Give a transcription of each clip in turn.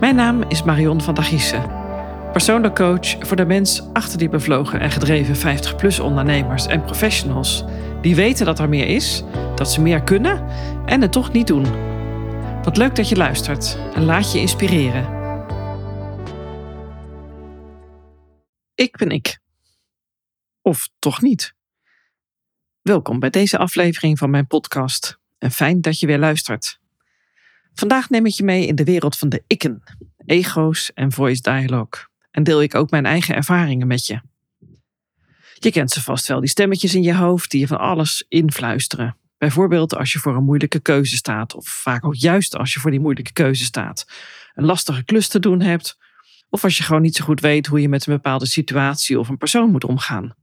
Mijn naam is Marion van der Giessen. Persoonlijk coach voor de mens achter die bevlogen en gedreven 50-plus ondernemers en professionals. Die weten dat er meer is, dat ze meer kunnen en het toch niet doen. Wat leuk dat je luistert en laat je inspireren. Ik ben ik. Of toch niet? Welkom bij deze aflevering van mijn podcast en fijn dat je weer luistert. Vandaag neem ik je mee in de wereld van de ikken, ego's en voice dialogue. En deel ik ook mijn eigen ervaringen met je. Je kent ze vast wel, die stemmetjes in je hoofd die je van alles influisteren. Bijvoorbeeld als je voor een moeilijke keuze staat, of vaak ook juist als je voor die moeilijke keuze staat, een lastige klus te doen hebt, of als je gewoon niet zo goed weet hoe je met een bepaalde situatie of een persoon moet omgaan.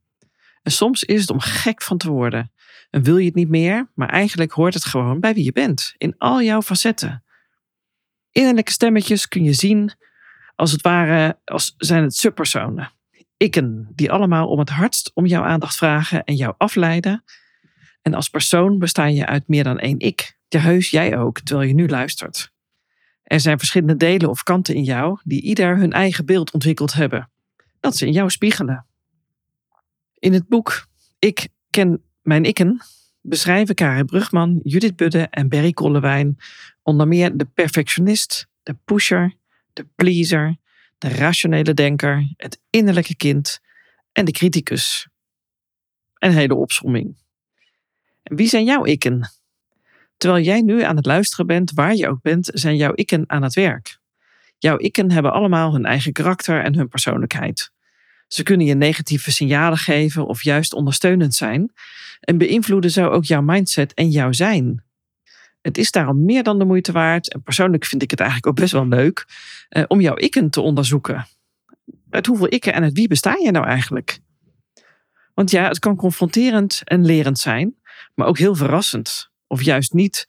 En soms is het om gek van te worden. En wil je het niet meer, maar eigenlijk hoort het gewoon bij wie je bent, in al jouw facetten. Innerlijke stemmetjes kun je zien als het ware als zijn het subpersonen. Ikken, die allemaal om het hardst om jouw aandacht vragen en jou afleiden. En als persoon besta je uit meer dan één ik. De heus jij ook, terwijl je nu luistert. Er zijn verschillende delen of kanten in jou die ieder hun eigen beeld ontwikkeld hebben. Dat ze in jou spiegelen. In het boek Ik ken mijn ikken beschrijven Karin Brugman, Judith Budde en Berry Kollewijn onder meer de perfectionist, de pusher, de pleaser, de rationele denker, het innerlijke kind en de criticus. Een hele opsomming. En wie zijn jouw ikken? Terwijl jij nu aan het luisteren bent, waar je ook bent, zijn jouw ikken aan het werk. Jouw ikken hebben allemaal hun eigen karakter en hun persoonlijkheid. Ze kunnen je negatieve signalen geven of juist ondersteunend zijn en beïnvloeden zo ook jouw mindset en jouw zijn. Het is daarom meer dan de moeite waard, en persoonlijk vind ik het eigenlijk ook best wel leuk, eh, om jouw ikken te onderzoeken. Uit hoeveel ikken en uit wie besta je nou eigenlijk? Want ja, het kan confronterend en lerend zijn, maar ook heel verrassend. Of juist niet,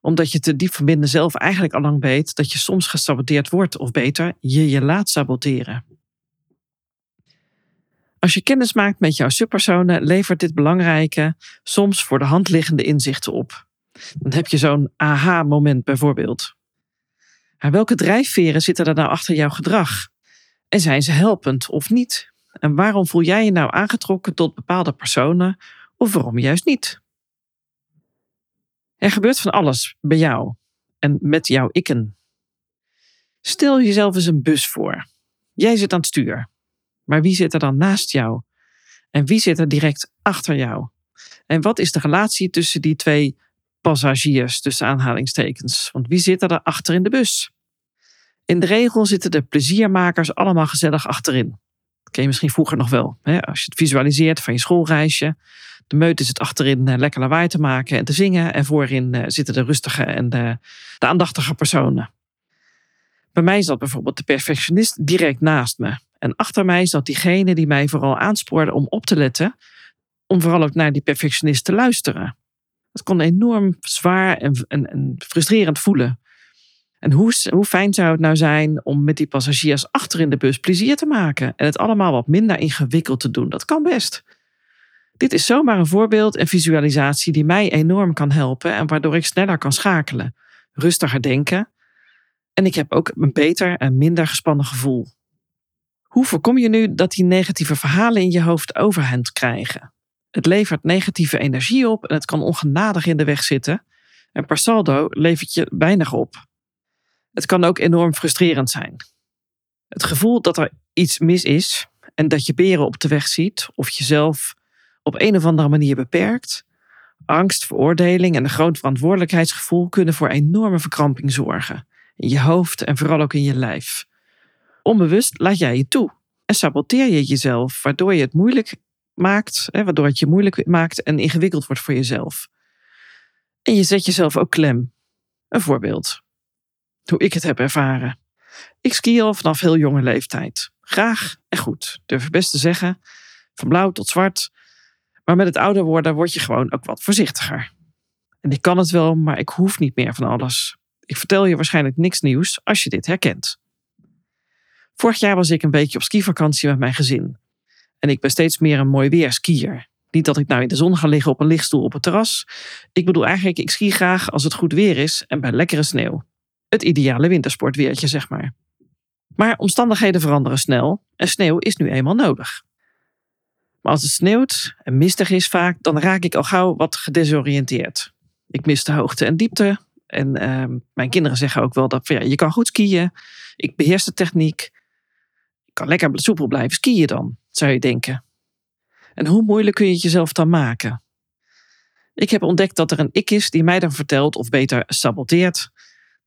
omdat je te diep van binnen zelf eigenlijk al lang weet dat je soms gesaboteerd wordt, of beter, je je laat saboteren. Als je kennis maakt met jouw subpersonen, levert dit belangrijke, soms voor de hand liggende inzichten op. Dan heb je zo'n aha-moment bijvoorbeeld. Maar welke drijfveren zitten er nou achter jouw gedrag? En zijn ze helpend of niet? En waarom voel jij je nou aangetrokken tot bepaalde personen of waarom juist niet? Er gebeurt van alles bij jou en met jouw ikken. Stel jezelf eens een bus voor. Jij zit aan het stuur. Maar wie zit er dan naast jou? En wie zit er direct achter jou? En wat is de relatie tussen die twee passagiers, tussen aanhalingstekens? Want wie zit er achter in de bus? In de regel zitten de pleziermakers allemaal gezellig achterin. Dat ken je misschien vroeger nog wel. Hè? Als je het visualiseert van je schoolreisje. De meut is het achterin eh, lekker lawaai te maken en te zingen. En voorin eh, zitten de rustige en de aandachtige personen. Bij mij zat bijvoorbeeld de perfectionist direct naast me. En achter mij zat diegene die mij vooral aanspoorde om op te letten, om vooral ook naar die perfectionist te luisteren. Dat kon enorm zwaar en, en, en frustrerend voelen. En hoe, hoe fijn zou het nou zijn om met die passagiers achter in de bus plezier te maken en het allemaal wat minder ingewikkeld te doen? Dat kan best. Dit is zomaar een voorbeeld en visualisatie die mij enorm kan helpen en waardoor ik sneller kan schakelen, rustiger denken. En ik heb ook een beter en minder gespannen gevoel. Hoe voorkom je nu dat die negatieve verhalen in je hoofd overhand krijgen? Het levert negatieve energie op en het kan ongenadig in de weg zitten. En per saldo levert je weinig op. Het kan ook enorm frustrerend zijn. Het gevoel dat er iets mis is en dat je beren op de weg ziet of jezelf op een of andere manier beperkt, angst, veroordeling en een groot verantwoordelijkheidsgevoel kunnen voor enorme verkramping zorgen. In je hoofd en vooral ook in je lijf. Onbewust laat jij je toe en saboteer je jezelf, waardoor je het moeilijk maakt, hè, waardoor het je moeilijk maakt en ingewikkeld wordt voor jezelf. En je zet jezelf ook klem. Een voorbeeld. Hoe ik het heb ervaren. Ik ski al vanaf heel jonge leeftijd. Graag en goed, durf ik best te zeggen. Van blauw tot zwart. Maar met het ouder worden word je gewoon ook wat voorzichtiger. En ik kan het wel, maar ik hoef niet meer van alles. Ik vertel je waarschijnlijk niks nieuws als je dit herkent. Vorig jaar was ik een beetje op skivakantie met mijn gezin. En ik ben steeds meer een mooi weer skier. Niet dat ik nou in de zon ga liggen op een lichtstoel op het terras. Ik bedoel eigenlijk, ik ski graag als het goed weer is en bij lekkere sneeuw. Het ideale wintersportweertje, zeg maar. Maar omstandigheden veranderen snel en sneeuw is nu eenmaal nodig. Maar als het sneeuwt en mistig is vaak, dan raak ik al gauw wat gedesoriënteerd. Ik mis de hoogte en diepte. En ehm, mijn kinderen zeggen ook wel dat ja, je kan goed skiën. Ik beheers de techniek. Kan lekker soepel blijven skiën dan, zou je denken. En hoe moeilijk kun je het jezelf dan maken? Ik heb ontdekt dat er een ik is die mij dan vertelt, of beter saboteert,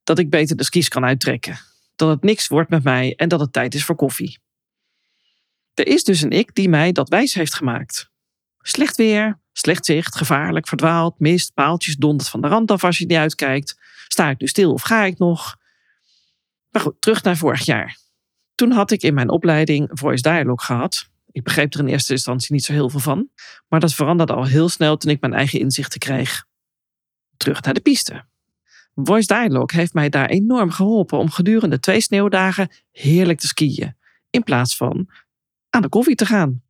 dat ik beter de skis kan uittrekken. Dat het niks wordt met mij en dat het tijd is voor koffie. Er is dus een ik die mij dat wijs heeft gemaakt. Slecht weer, slecht zicht, gevaarlijk, verdwaald, mist, paaltjes, dondert van de rand af als je niet uitkijkt. Sta ik nu stil of ga ik nog? Maar goed, terug naar vorig jaar. Toen had ik in mijn opleiding Voice Dialogue gehad. Ik begreep er in eerste instantie niet zo heel veel van. Maar dat veranderde al heel snel toen ik mijn eigen inzichten kreeg. Terug naar de piste. Voice Dialogue heeft mij daar enorm geholpen om gedurende twee sneeuwdagen heerlijk te skiën. In plaats van aan de koffie te gaan.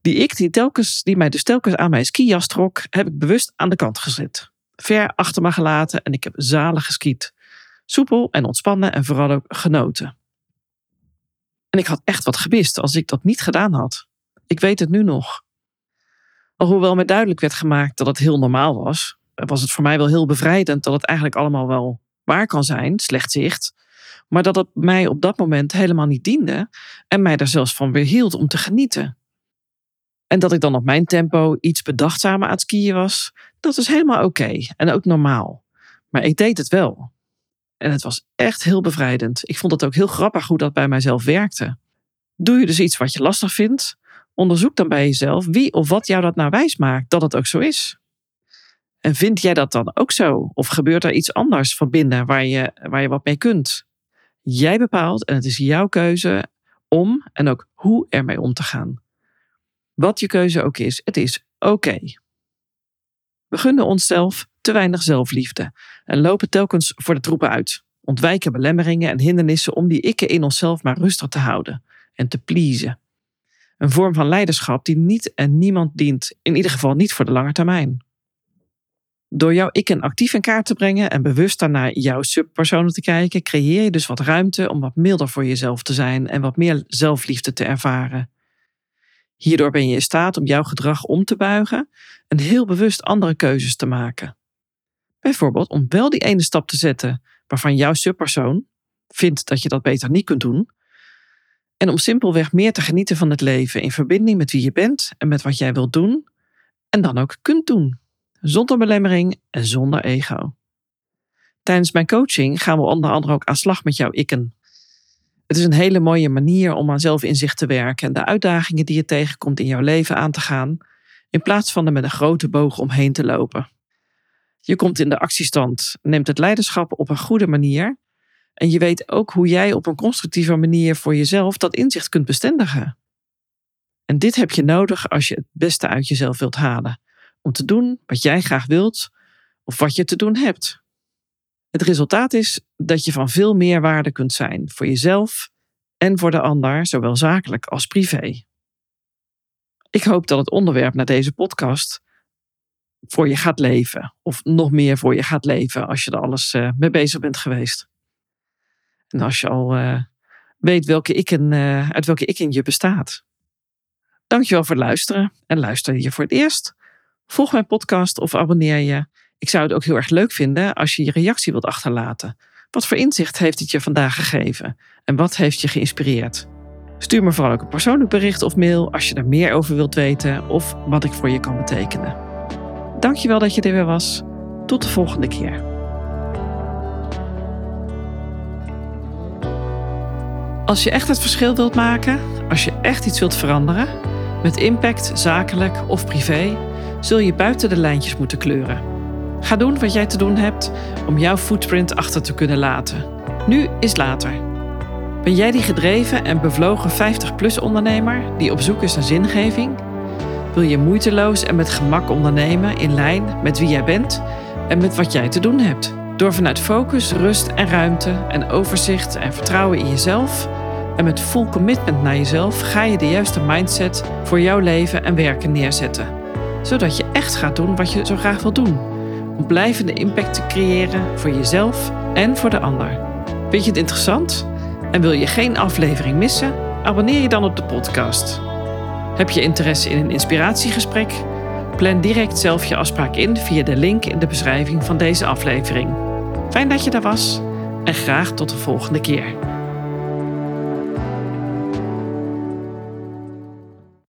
Die ik, die, telkens, die mij dus telkens aan mijn skijas trok, heb ik bewust aan de kant gezet. Ver achter me gelaten en ik heb zalig geskiet. Soepel en ontspannen en vooral ook genoten. En ik had echt wat gemist als ik dat niet gedaan had. Ik weet het nu nog. Alhoewel mij duidelijk werd gemaakt dat het heel normaal was, was het voor mij wel heel bevrijdend dat het eigenlijk allemaal wel waar kan zijn, slecht zicht, maar dat het mij op dat moment helemaal niet diende en mij er zelfs van weerhield om te genieten. En dat ik dan op mijn tempo iets bedachtzamer aan het skiën was, dat is helemaal oké en ook normaal. Maar ik deed het wel. En het was echt heel bevrijdend. Ik vond het ook heel grappig hoe dat bij mijzelf werkte. Doe je dus iets wat je lastig vindt, onderzoek dan bij jezelf wie of wat jou dat nou wijs maakt dat het ook zo is. En vind jij dat dan ook zo? Of gebeurt er iets anders van binnen waar je, waar je wat mee kunt? Jij bepaalt en het is jouw keuze om en ook hoe ermee om te gaan. Wat je keuze ook is, het is oké. We gunnen onszelf te weinig zelfliefde en lopen telkens voor de troepen uit. Ontwijken belemmeringen en hindernissen om die ikken in onszelf maar rustig te houden en te pleasen. Een vorm van leiderschap die niet en niemand dient, in ieder geval niet voor de lange termijn. Door jouw ikken actief in kaart te brengen en bewust naar jouw subpersonen te kijken, creëer je dus wat ruimte om wat milder voor jezelf te zijn en wat meer zelfliefde te ervaren. Hierdoor ben je in staat om jouw gedrag om te buigen en heel bewust andere keuzes te maken. Bijvoorbeeld om wel die ene stap te zetten waarvan jouw subpersoon vindt dat je dat beter niet kunt doen. En om simpelweg meer te genieten van het leven in verbinding met wie je bent en met wat jij wilt doen en dan ook kunt doen, zonder belemmering en zonder ego. Tijdens mijn coaching gaan we onder andere ook aan slag met jouw ikken. Het is een hele mooie manier om aan zelfinzicht te werken en de uitdagingen die je tegenkomt in jouw leven aan te gaan, in plaats van er met een grote boog omheen te lopen. Je komt in de actiestand, neemt het leiderschap op een goede manier en je weet ook hoe jij op een constructieve manier voor jezelf dat inzicht kunt bestendigen. En dit heb je nodig als je het beste uit jezelf wilt halen, om te doen wat jij graag wilt of wat je te doen hebt. Het resultaat is dat je van veel meer waarde kunt zijn voor jezelf en voor de ander, zowel zakelijk als privé. Ik hoop dat het onderwerp naar deze podcast voor je gaat leven, of nog meer voor je gaat leven als je er alles uh, mee bezig bent geweest. En als je al uh, weet welke ikken, uh, uit welke ikken je bestaat. Dankjewel voor het luisteren en luister je voor het eerst. Volg mijn podcast of abonneer je ik zou het ook heel erg leuk vinden als je je reactie wilt achterlaten. Wat voor inzicht heeft het je vandaag gegeven? En wat heeft je geïnspireerd? Stuur me vooral ook een persoonlijk bericht of mail als je er meer over wilt weten of wat ik voor je kan betekenen. Dankjewel dat je er weer was. Tot de volgende keer. Als je echt het verschil wilt maken, als je echt iets wilt veranderen, met impact, zakelijk of privé, zul je buiten de lijntjes moeten kleuren. Ga doen wat jij te doen hebt om jouw footprint achter te kunnen laten. Nu is later. Ben jij die gedreven en bevlogen 50-plus ondernemer die op zoek is naar zingeving? Wil je moeiteloos en met gemak ondernemen in lijn met wie jij bent en met wat jij te doen hebt? Door vanuit focus, rust en ruimte en overzicht en vertrouwen in jezelf en met full commitment naar jezelf ga je de juiste mindset voor jouw leven en werken neerzetten. Zodat je echt gaat doen wat je zo graag wil doen om blijvende impact te creëren voor jezelf en voor de ander. Vind je het interessant en wil je geen aflevering missen? Abonneer je dan op de podcast. Heb je interesse in een inspiratiegesprek? Plan direct zelf je afspraak in via de link in de beschrijving van deze aflevering. Fijn dat je daar was en graag tot de volgende keer.